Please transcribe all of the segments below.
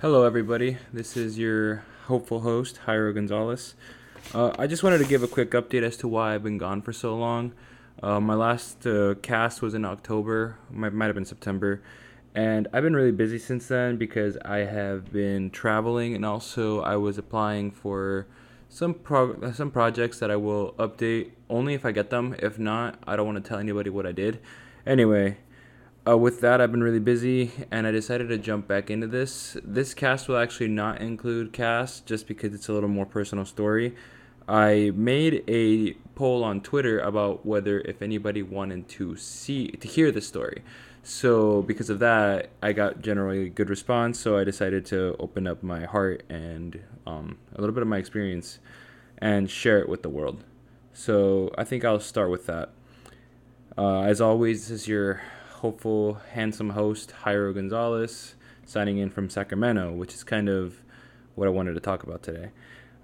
Hello, everybody. This is your hopeful host, Jairo Gonzalez. Uh, I just wanted to give a quick update as to why I've been gone for so long. Uh, my last uh, cast was in October, might, might have been September, and I've been really busy since then because I have been traveling and also I was applying for some pro- some projects that I will update only if I get them. If not, I don't want to tell anybody what I did. Anyway, uh, with that, I've been really busy, and I decided to jump back into this. This cast will actually not include Cass, just because it's a little more personal story. I made a poll on Twitter about whether if anybody wanted to see to hear the story. So because of that, I got generally a good response. So I decided to open up my heart and um, a little bit of my experience and share it with the world. So I think I'll start with that. Uh, as always, this is your hopeful, handsome host, Jairo Gonzalez, signing in from Sacramento, which is kind of what I wanted to talk about today.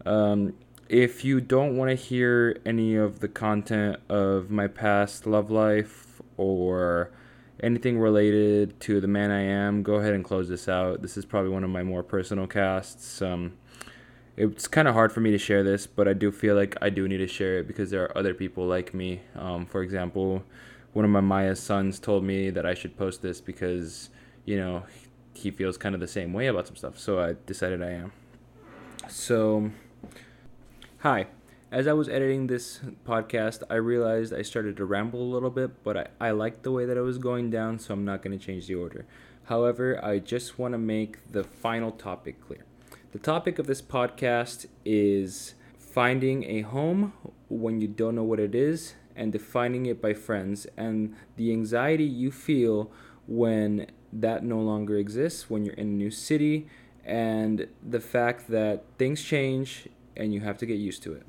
Um, if you don't want to hear any of the content of my past love life or anything related to the man I am, go ahead and close this out. This is probably one of my more personal casts. Um, it's kind of hard for me to share this, but I do feel like I do need to share it because there are other people like me. Um, for example, one of my Maya's sons told me that I should post this because, you know, he feels kind of the same way about some stuff. So I decided I am. So, hi. As I was editing this podcast, I realized I started to ramble a little bit, but I, I liked the way that it was going down, so I'm not going to change the order. However, I just want to make the final topic clear. The topic of this podcast is finding a home when you don't know what it is and defining it by friends and the anxiety you feel when that no longer exists when you're in a new city and the fact that things change and you have to get used to it.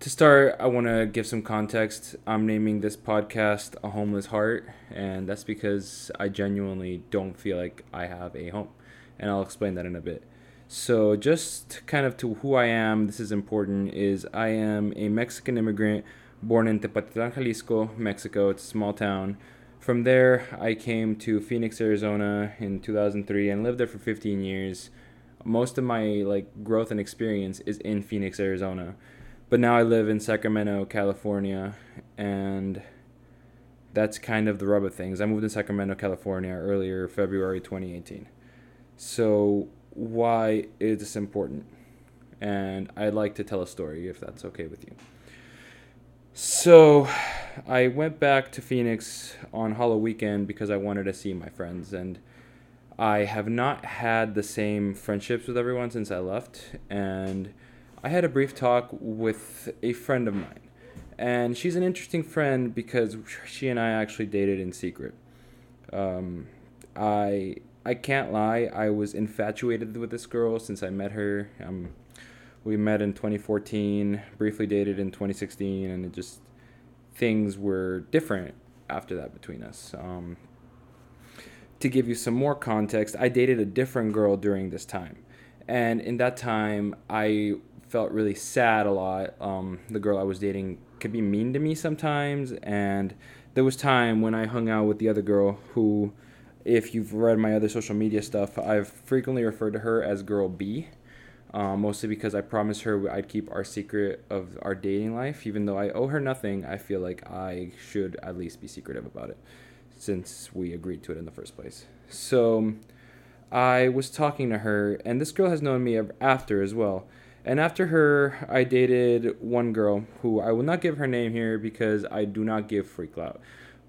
To start, I want to give some context. I'm naming this podcast A Homeless Heart, and that's because I genuinely don't feel like I have a home. And I'll explain that in a bit. So, just kind of to who I am, this is important, is I am a Mexican immigrant born in Tepatitlán, Jalisco, Mexico. It's a small town. From there, I came to Phoenix, Arizona in 2003 and lived there for 15 years. Most of my like growth and experience is in Phoenix, Arizona. But now I live in Sacramento, California, and that's kind of the rub of things. I moved to Sacramento, California earlier February 2018. So, why is this important? And I'd like to tell a story if that's okay with you. So I went back to Phoenix on Halloween weekend because I wanted to see my friends and I have not had the same friendships with everyone since I left and I had a brief talk with a friend of mine. And she's an interesting friend because she and I actually dated in secret. Um, I I can't lie, I was infatuated with this girl since I met her. Um, we met in 2014, briefly dated in 2016, and it just things were different after that between us. Um, to give you some more context, I dated a different girl during this time, and in that time, I felt really sad a lot. Um, the girl I was dating could be mean to me sometimes, and there was time when I hung out with the other girl who, if you've read my other social media stuff, I've frequently referred to her as Girl B um, mostly because I promised her I'd keep our secret of our dating life. Even though I owe her nothing, I feel like I should at least be secretive about it since we agreed to it in the first place. So I was talking to her, and this girl has known me after as well. And after her, I dated one girl who I will not give her name here because I do not give free clout.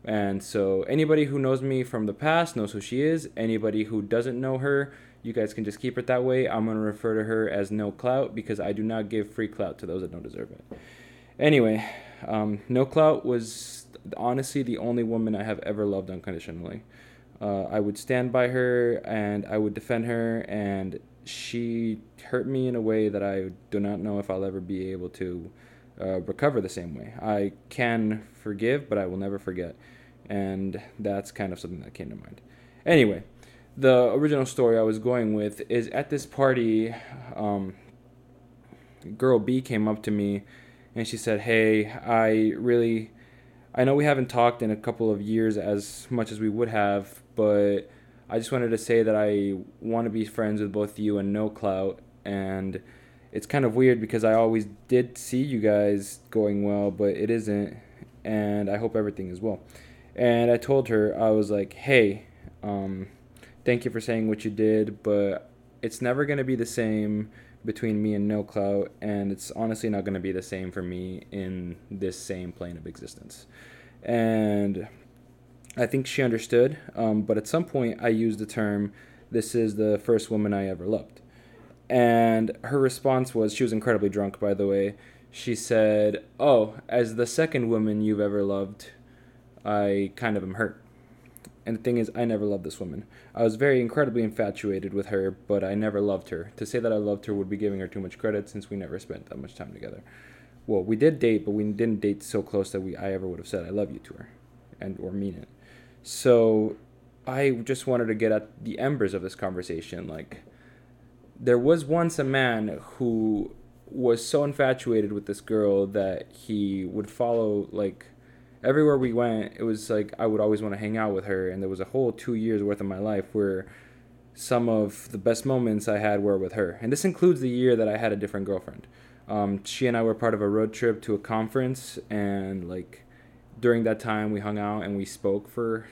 And so anybody who knows me from the past knows who she is. Anybody who doesn't know her you guys can just keep it that way. I'm going to refer to her as no clout because I do not give free clout to those that don't deserve it. Anyway, um, no clout was honestly the only woman I have ever loved unconditionally. Uh, I would stand by her and I would defend her, and she hurt me in a way that I do not know if I'll ever be able to uh, recover the same way. I can forgive, but I will never forget. And that's kind of something that came to mind. Anyway, the original story I was going with is at this party, um, girl B came up to me and she said, Hey, I really, I know we haven't talked in a couple of years as much as we would have, but I just wanted to say that I want to be friends with both you and No Clout, and it's kind of weird because I always did see you guys going well, but it isn't, and I hope everything is well. And I told her I was like, hey, um, thank you for saying what you did, but it's never gonna be the same between me and No Clout, and it's honestly not gonna be the same for me in this same plane of existence. And I think she understood, um, but at some point I used the term, this is the first woman I ever loved. And her response was, she was incredibly drunk, by the way. She said, Oh, as the second woman you've ever loved, I kind of am hurt. And the thing is, I never loved this woman. I was very incredibly infatuated with her, but I never loved her. To say that I loved her would be giving her too much credit since we never spent that much time together. Well, we did date, but we didn't date so close that we I ever would have said I love you to her and or mean it. So I just wanted to get at the embers of this conversation. Like, there was once a man who was so infatuated with this girl that he would follow, like, everywhere we went. It was like I would always want to hang out with her. And there was a whole two years worth of my life where some of the best moments I had were with her. And this includes the year that I had a different girlfriend. Um, she and I were part of a road trip to a conference, and like during that time we hung out and we spoke for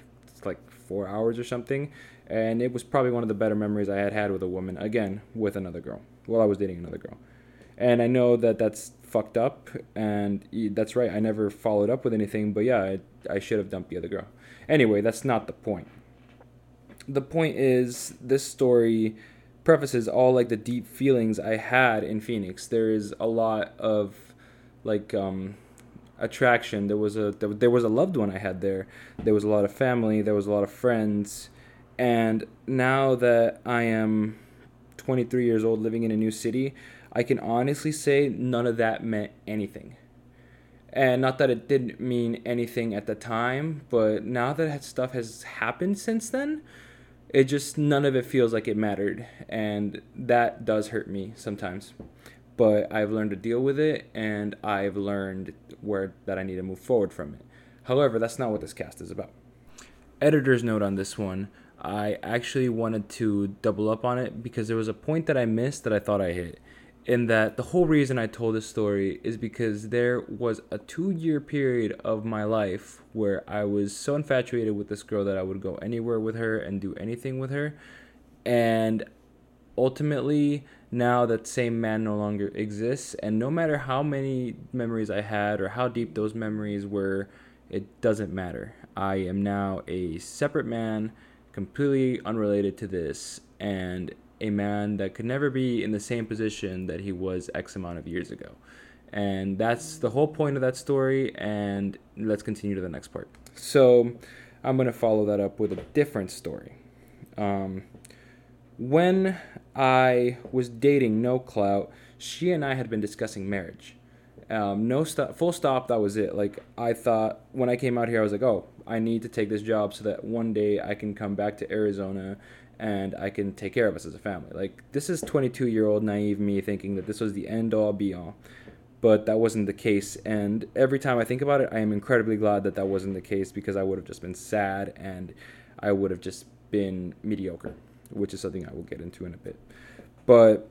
like four hours or something and it was probably one of the better memories i had had with a woman again with another girl while i was dating another girl and i know that that's fucked up and that's right i never followed up with anything but yeah i, I should have dumped the other girl anyway that's not the point the point is this story prefaces all like the deep feelings i had in phoenix there is a lot of like um attraction. There was a there was a loved one I had there. There was a lot of family. There was a lot of friends, and now that I am 23 years old, living in a new city, I can honestly say none of that meant anything. And not that it didn't mean anything at the time, but now that stuff has happened since then, it just none of it feels like it mattered, and that does hurt me sometimes but I've learned to deal with it and I've learned where that I need to move forward from it. However, that's not what this cast is about. Editor's note on this one. I actually wanted to double up on it because there was a point that I missed that I thought I hit. In that the whole reason I told this story is because there was a two year period of my life where I was so infatuated with this girl that I would go anywhere with her and do anything with her. And ultimately, now that same man no longer exists and no matter how many memories i had or how deep those memories were it doesn't matter i am now a separate man completely unrelated to this and a man that could never be in the same position that he was x amount of years ago and that's the whole point of that story and let's continue to the next part so i'm going to follow that up with a different story um, when I was dating No Clout, she and I had been discussing marriage. Um, no stop, full stop. That was it. Like I thought when I came out here, I was like, oh, I need to take this job so that one day I can come back to Arizona and I can take care of us as a family. Like this is 22 year old naive me thinking that this was the end all be all, but that wasn't the case. And every time I think about it, I am incredibly glad that that wasn't the case because I would have just been sad and I would have just been mediocre which is something I will get into in a bit. But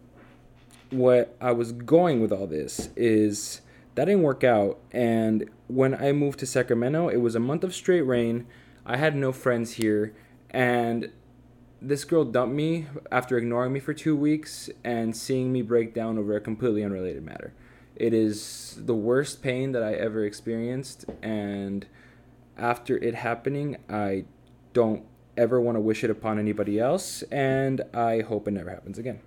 what I was going with all this is that didn't work out. And when I moved to Sacramento, it was a month of straight rain. I had no friends here. And this girl dumped me after ignoring me for two weeks and seeing me break down over a completely unrelated matter. It is the worst pain that I ever experienced. And after it happening, I don't ever want to wish it upon anybody else, and I hope it never happens again.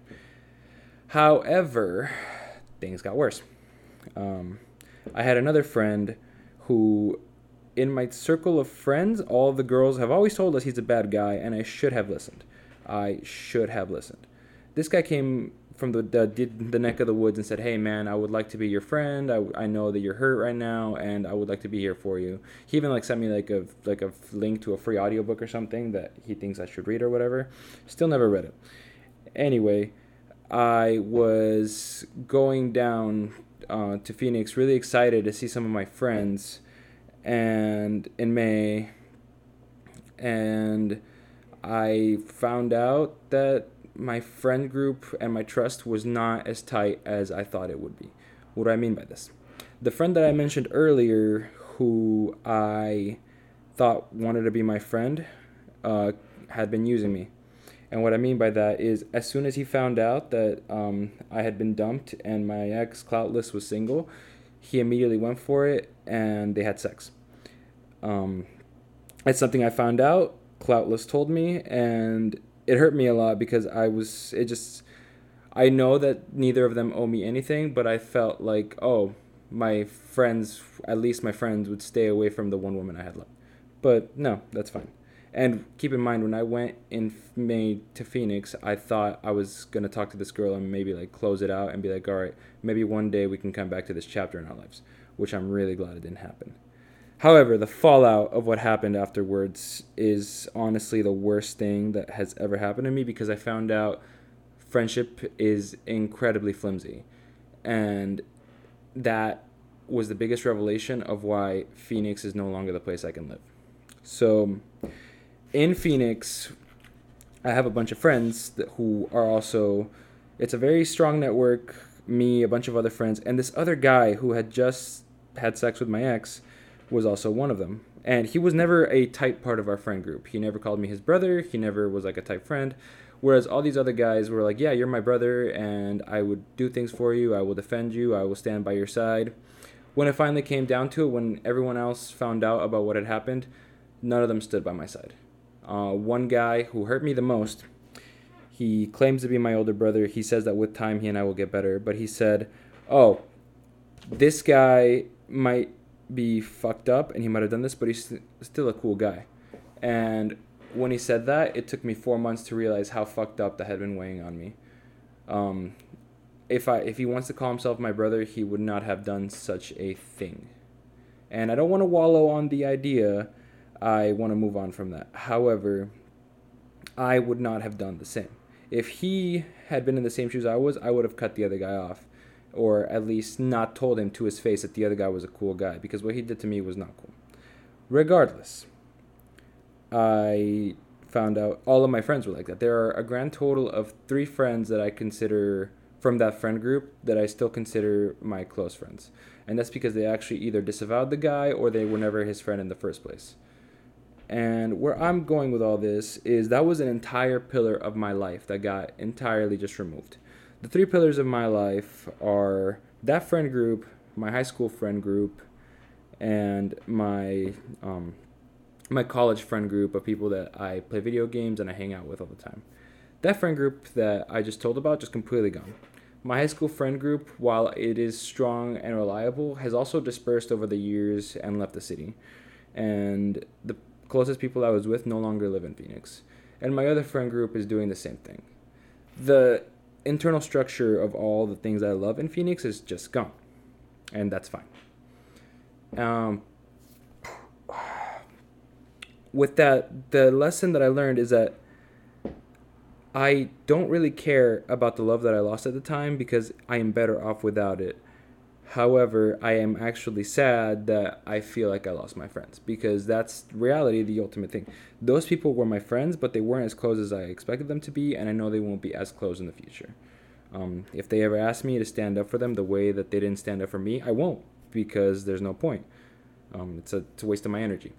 However, things got worse. Um, I had another friend who, in my circle of friends, all the girls have always told us he's a bad guy, and I should have listened. I should have listened. This guy came from the, the the neck of the woods and said, "Hey man, I would like to be your friend. I, I know that you're hurt right now, and I would like to be here for you." He even like sent me like a like a link to a free audiobook or something that he thinks I should read or whatever. Still never read it. Anyway, I was going down uh, to Phoenix, really excited to see some of my friends, and in May, and I found out that my friend group and my trust was not as tight as I thought it would be. What do I mean by this? The friend that I mentioned earlier, who I thought wanted to be my friend, uh, had been using me. And what I mean by that is, as soon as he found out that um, I had been dumped and my ex Cloutless was single, he immediately went for it and they had sex. Um, it's something I found out. Cloutless told me, and it hurt me a lot because I was. It just. I know that neither of them owe me anything, but I felt like, oh, my friends, at least my friends, would stay away from the one woman I had loved. But no, that's fine. And keep in mind, when I went in May to Phoenix, I thought I was gonna talk to this girl and maybe like close it out and be like, all right, maybe one day we can come back to this chapter in our lives, which I'm really glad it didn't happen. However, the fallout of what happened afterwards is honestly the worst thing that has ever happened to me because I found out friendship is incredibly flimsy. And that was the biggest revelation of why Phoenix is no longer the place I can live. So, in Phoenix, I have a bunch of friends that, who are also. It's a very strong network. Me, a bunch of other friends, and this other guy who had just had sex with my ex was also one of them. And he was never a tight part of our friend group. He never called me his brother. He never was like a tight friend. Whereas all these other guys were like, yeah, you're my brother, and I would do things for you. I will defend you. I will stand by your side. When it finally came down to it, when everyone else found out about what had happened, none of them stood by my side. Uh, one guy who hurt me the most, he claims to be my older brother. He says that with time he and I will get better. But he said, oh, this guy might be fucked up and he might have done this, but he's still a cool guy. And when he said that, it took me four months to realize how fucked up that had been weighing on me. Um, if I if he wants to call himself my brother, he would not have done such a thing. And I don't want to wallow on the idea I want to move on from that. However, I would not have done the same. If he had been in the same shoes I was, I would have cut the other guy off. Or at least not told him to his face that the other guy was a cool guy, because what he did to me was not cool. Regardless, I found out all of my friends were like that. There are a grand total of three friends that I consider from that friend group that I still consider my close friends. And that's because they actually either disavowed the guy or they were never his friend in the first place. And where I'm going with all this is that was an entire pillar of my life that got entirely just removed. The three pillars of my life are that friend group, my high school friend group, and my um, my college friend group of people that I play video games and I hang out with all the time. That friend group that I just told about just completely gone. My high school friend group, while it is strong and reliable, has also dispersed over the years and left the city. And the closest people I was with no longer live in Phoenix. And my other friend group is doing the same thing. The internal structure of all the things I love in Phoenix is just gone. And that's fine. Um, with that, the lesson that I learned is that I don't really care about the love that I lost at the time because I am better off without it. However, I am actually sad that I feel like I lost my friends because that's reality, the ultimate thing. Those people were my friends, but they weren't as close as I expected them to be, and I know they won't be as close in the future. Um, if they ever ask me to stand up for them the way that they didn't stand up for me, I won't because there's no point. Um, it's, a, it's a waste of my energy.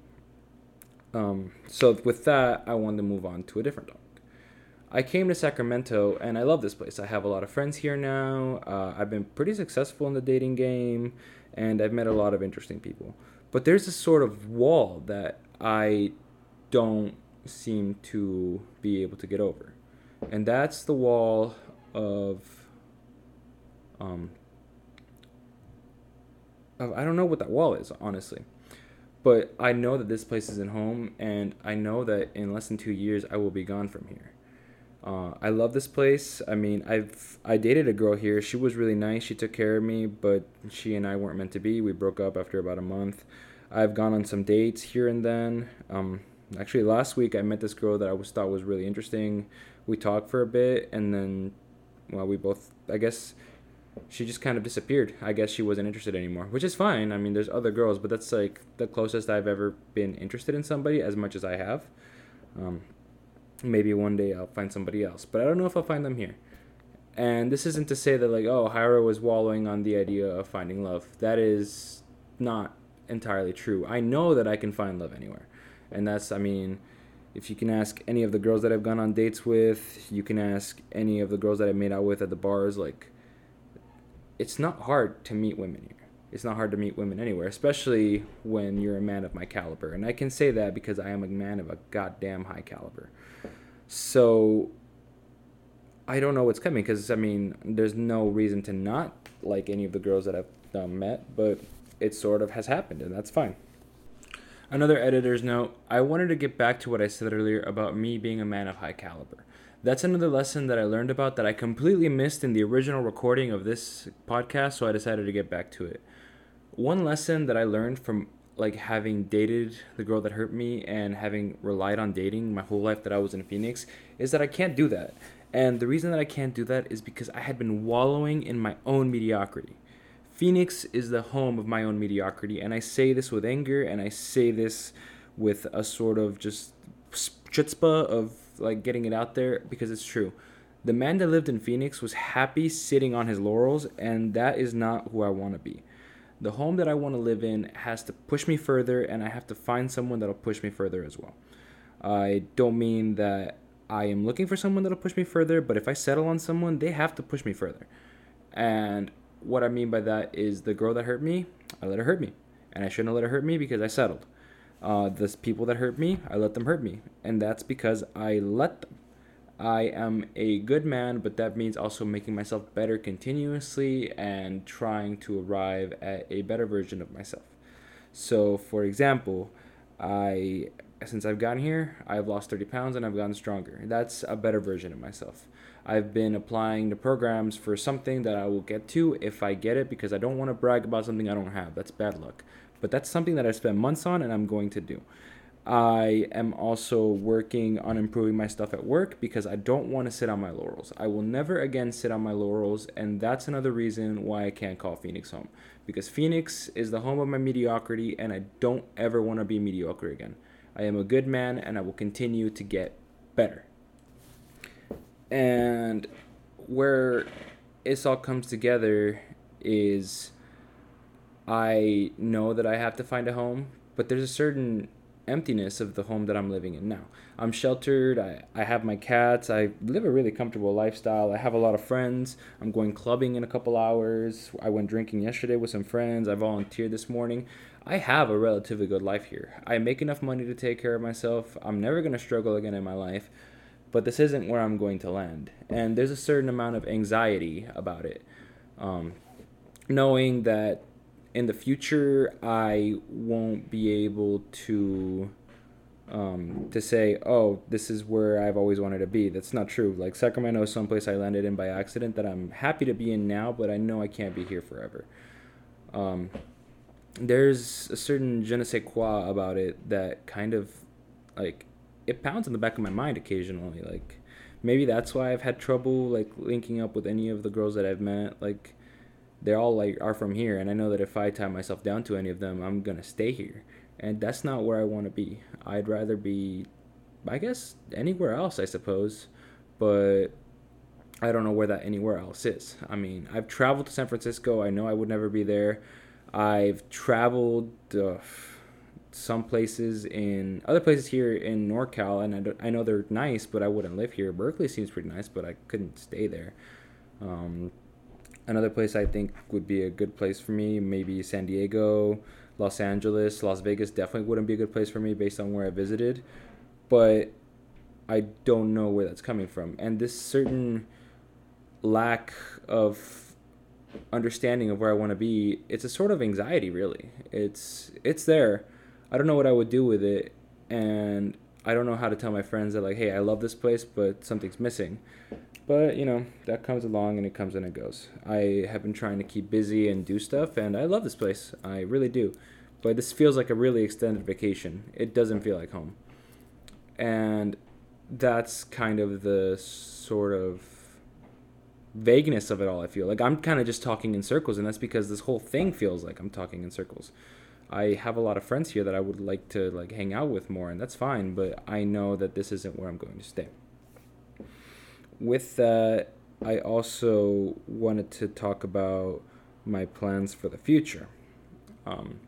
Um, so with that, I wanted to move on to a different topic. I came to Sacramento and I love this place. I have a lot of friends here now. Uh, I've been pretty successful in the dating game and I've met a lot of interesting people. But there's this sort of wall that I don't seem to be able to get over. And that's the wall of um of, I don't know what that wall is, honestly. But I know that this place isn't home and I know that in less than 2 years I will be gone from here uh, I love this place. I mean, I've I dated a girl here. She was really nice. She took care of me, but she and I weren't meant to be. We broke up after about a month. I've gone on some dates here and then. Um, actually, last week I met this girl that I was thought was really interesting. We talked for a bit, and then, well, we both. I guess she just kind of disappeared. I guess she wasn't interested anymore, which is fine. I mean, there's other girls, but that's like the closest I've ever been interested in somebody as much as I have. Um, maybe one day I'll find somebody else, but I don't know if I'll find them here. And this isn't to say that like oh Jairo was wallowing on the idea of finding love. That is not entirely true. I know that I can find love anywhere, and that's I mean, if you can ask any of the girls that I've gone on dates with, you can ask any of the girls that I've made out with at the bars. Like, it's not hard to meet women here. It's not hard to meet women anywhere, especially when you're a man of my caliber. And I can say that because I am a man of a goddamn high caliber. So I don't know what's coming because I mean, there's no reason to not like any of the girls that I've um, met, but it sort of has happened, and that's fine. Another editor's note I wanted to get back to what I said earlier about me being a man of high caliber. That's another lesson that I learned about that I completely missed in the original recording of this podcast, so I decided to get back to it. One lesson that I learned from like having dated the girl that hurt me and having relied on dating my whole life that I was in Phoenix is that I can't do that. And the reason that I can't do that is because I had been wallowing in my own mediocrity. Phoenix is the home of my own mediocrity, and I say this with anger, and I say this with a sort of just chutzpah of like getting it out there because it's true. The man that lived in Phoenix was happy sitting on his laurels, and that is not who I want to be. The home that I want to live in has to push me further, and I have to find someone that'll push me further as well. I don't mean that I am looking for someone that'll push me further, but if I settle on someone, they have to push me further. And what I mean by that is the girl that hurt me, I let her hurt me. And I shouldn't have let her hurt me because I settled. Uh, the people that hurt me, I let them hurt me. And that's because I let them. I am a good man, but that means also making myself better continuously and trying to arrive at a better version of myself. So, for example, I since I've gotten here, I've lost 30 pounds and I've gotten stronger. That's a better version of myself. I've been applying the programs for something that I will get to if I get it because I don't want to brag about something I don't have. That's bad luck. But that's something that I spent months on and I'm going to do. I am also working on improving my stuff at work because I don't want to sit on my laurels. I will never again sit on my laurels, and that's another reason why I can't call Phoenix home. Because Phoenix is the home of my mediocrity, and I don't ever want to be mediocre again. I am a good man and I will continue to get better. And where this all comes together is I know that I have to find a home, but there's a certain emptiness of the home that I'm living in now. I'm sheltered. I, I have my cats. I live a really comfortable lifestyle. I have a lot of friends. I'm going clubbing in a couple hours. I went drinking yesterday with some friends. I volunteered this morning. I have a relatively good life here. I make enough money to take care of myself. I'm never going to struggle again in my life, but this isn't where I'm going to land. And there's a certain amount of anxiety about it. Um, knowing that in the future I won't be able to um, to say, oh, this is where I've always wanted to be. That's not true. Like Sacramento is someplace I landed in by accident that I'm happy to be in now, but I know I can't be here forever. Um, there's a certain je ne sais quoi about it that kind of like it pounds in the back of my mind occasionally like maybe that's why i've had trouble like linking up with any of the girls that i've met like they're all like are from here and i know that if i tie myself down to any of them i'm gonna stay here. And that's not where i want to be. I'd rather be i guess anywhere else i suppose. But i don't know where that anywhere else is. I mean i've traveled to san francisco. I know i would never be there. I've traveled uh, some places in other places here in NorCal, and I, I, know they're nice, but I wouldn't live here. Berkeley seems pretty nice, but I couldn't stay there. Um, another place I think would be a good place for me, maybe San Diego, Los Angeles, Las Vegas. Definitely wouldn't be a good place for me based on where I visited, but I don't know where that's coming from, and this certain lack of understanding of where I want to be, it's a sort of anxiety really. It's it's there. I don't know what I would do with it and I don't know how to tell my friends that like, "Hey, I love this place, but something's missing." But, you know, that comes along and it comes and it goes. I have been trying to keep busy and do stuff and I love this place. I really do. But this feels like a really extended vacation. It doesn't feel like home. And that's kind of the sort of vagueness of it all. I feel like I'm kind of just talking in circles, and that's because this whole thing feels like I'm talking in circles. I have a lot of friends here that I would like to like hang out with more, and that's fine. But I know that this isn't where I'm going to stay. With that, I also wanted to talk about my plans for the future. Um,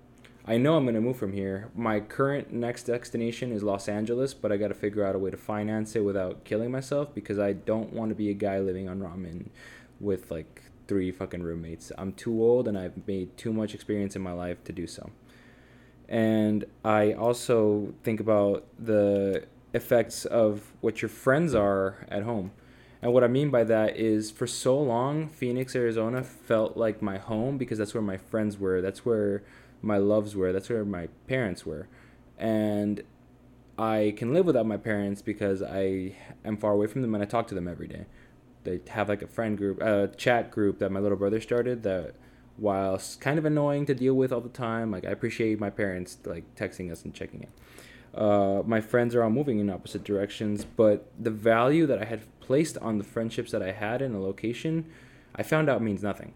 I know I'm going to move from here. My current next destination is Los Angeles, but I got to figure out a way to finance it without killing myself because I don't want to be a guy living on ramen with like three fucking roommates. I'm too old and I've made too much experience in my life to do so. And I also think about the effects of what your friends are at home. And what I mean by that is for so long, Phoenix, Arizona felt like my home because that's where my friends were. That's where my loves were. That's where my parents were. And I can live without my parents because I am far away from them and I talk to them every day. They have like a friend group, a chat group that my little brother started that while kind of annoying to deal with all the time, like I appreciate my parents like texting us and checking in. Uh, my friends are all moving in opposite directions, but the value that I had placed on the friendships that I had in a location, I found out means nothing.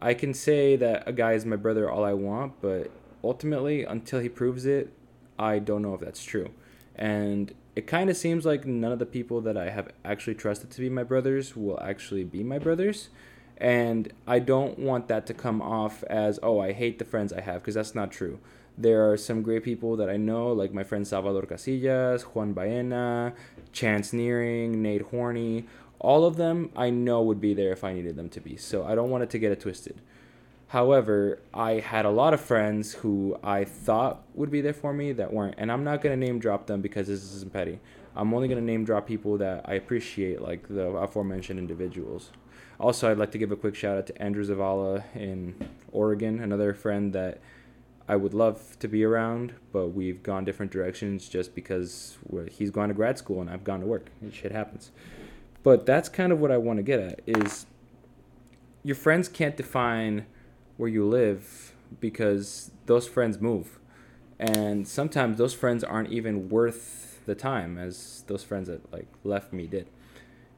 I can say that a guy is my brother all I want, but ultimately, until he proves it, I don't know if that's true. And it kind of seems like none of the people that I have actually trusted to be my brothers will actually be my brothers. And I don't want that to come off as, oh, I hate the friends I have, because that's not true. There are some great people that I know, like my friend Salvador Casillas, Juan Baena, Chance Nearing, Nate Horney all of them I know would be there if I needed them to be. So I don't want it to get it twisted. However, I had a lot of friends who I thought would be there for me that weren't. And I'm not going to name drop them because this isn't petty. I'm only going to name drop people that I appreciate, like the aforementioned individuals. Also, I'd like to give a quick shout out to Andrew Zavala in Oregon, another friend that I would love to be around, but we've gone different directions just because he's gone to grad school and I've gone to work. And shit happens. But that's kind of what I want to get at is your friends can't define where you live because those friends move. And sometimes those friends aren't even worth the time as those friends that like left me did.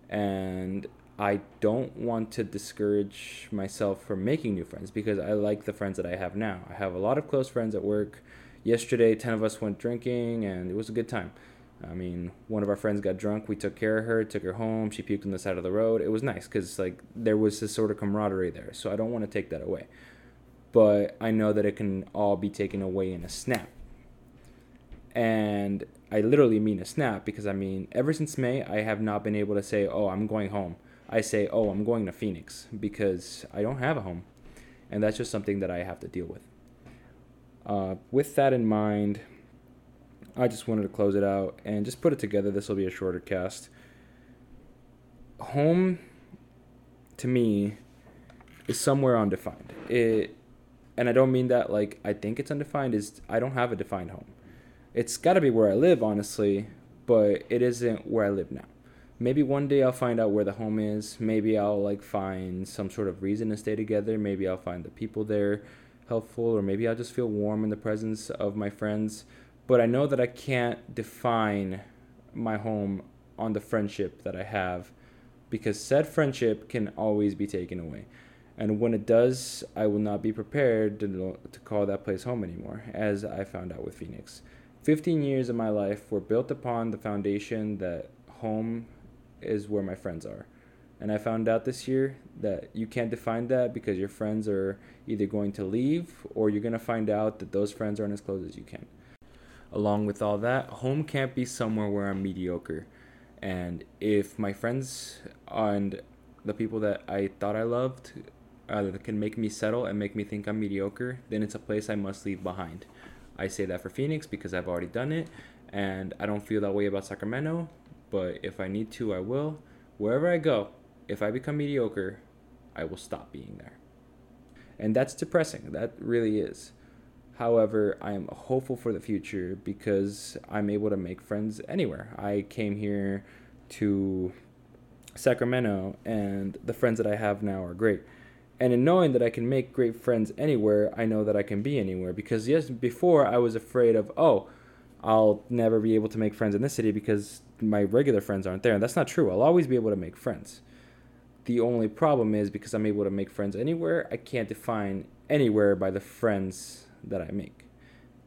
And I don't want to discourage myself from making new friends because I like the friends that I have now. I have a lot of close friends at work. Yesterday, 10 of us went drinking and it was a good time. I mean, one of our friends got drunk. We took care of her, took her home. She puked on the side of the road. It was nice because like there was this sort of camaraderie there. So I don't want to take that away, but I know that it can all be taken away in a snap. And I literally mean a snap because I mean, ever since May, I have not been able to say, "Oh, I'm going home." I say, "Oh, I'm going to Phoenix" because I don't have a home, and that's just something that I have to deal with. Uh, with that in mind I just wanted to close it out and just put it together. This will be a shorter cast. Home, to me, is somewhere undefined. It, and I don't mean that like I think it's undefined. Is I don't have a defined home. It's got to be where I live, honestly, but it isn't where I live now. Maybe one day I'll find out where the home is. Maybe I'll like find some sort of reason to stay together. Maybe I'll find the people there helpful, or maybe I'll just feel warm in the presence of my friends but I know that I can't define my home on the friendship that I have because said friendship can always be taken away. And when it does, I will not be prepared to, to call that place home anymore, as I found out with Phoenix. 15 years of my life were built upon the foundation that home is where my friends are. And I found out this year that you can't define that because your friends are either going to leave or you're going to find out that those friends aren't as close as you can along with all that, home can't be somewhere where I'm mediocre. And if my friends and the people that I thought I loved uh, can make me settle and make me think I'm mediocre, then it's a place I must leave behind. I say that for Phoenix because I've already done it, and I don't feel that way about Sacramento. But if I need to, I will. Wherever I go, if I become mediocre, I will stop being there. And that's depressing. That really is. However, I am hopeful for the future because I'm able to make friends anywhere. I came here to Sacramento, and the friends that I have now are great. And in knowing that I can make great friends anywhere, I know that I can be anywhere. Because yes, before I was afraid of, oh, I'll never be able to make friends in this city because my regular friends aren't there. And that's not true. I'll always be able to make friends. The only problem is because I'm able to make friends anywhere, I can't define anywhere by the friends that I make.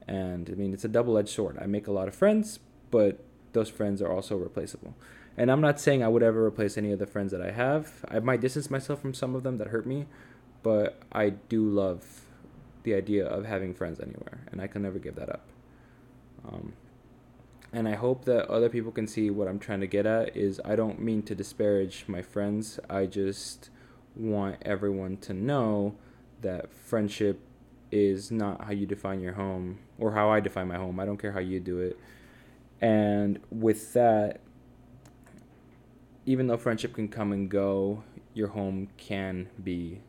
And I mean, it's a double edged sword. I make a lot of friends, but those friends are also replaceable. And I'm not saying I would ever replace any of the friends that I have. I might distance myself from some of them that hurt me, but I do love the idea of having friends anywhere, and I can never give that up. Um, and I hope that other people can see what I'm trying to get at is I don't mean to disparage my friends. I just want everyone to know that friendship is not how you define your home or how I define my home. I don't care how you do it. And with that, even though friendship can come and go, your home can be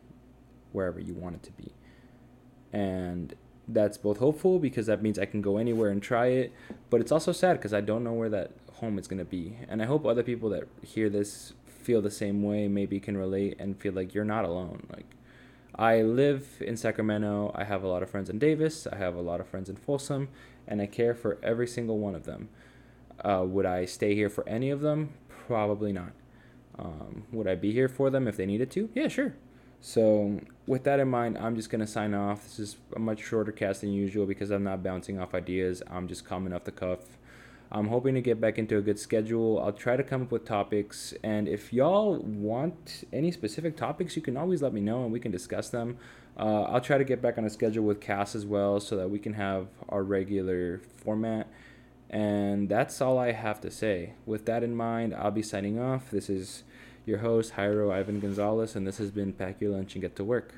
wherever you want it to be. And that's both hopeful because that means I can go anywhere and try it, but it's also sad because I don't know where that home is going to be. And I hope other people that hear this feel the same way, maybe can relate and feel like you're not alone. Like I live in Sacramento, I have a lot of friends in Davis, I have a lot of friends in Folsom, and I care for every single one of them. Uh, would I stay here for any of them? Probably not. Um, would I be here for them if they needed to? Yeah, sure. So, with that in mind, I'm just going to sign off. This is a much shorter cast than usual because I'm not bouncing off ideas. I'm just coming off the cuff. I'm hoping to get back into a good schedule. I'll try to come up with topics. And if y'all want any specific topics, you can always let me know and we can discuss them. Uh, I'll try to get back on a schedule with Cass as well so that we can have our regular format. And that's all I have to say. With that in mind, I'll be signing off. This is your host, Jairo Ivan Gonzalez, and this has been Pack Your Lunch and Get to Work.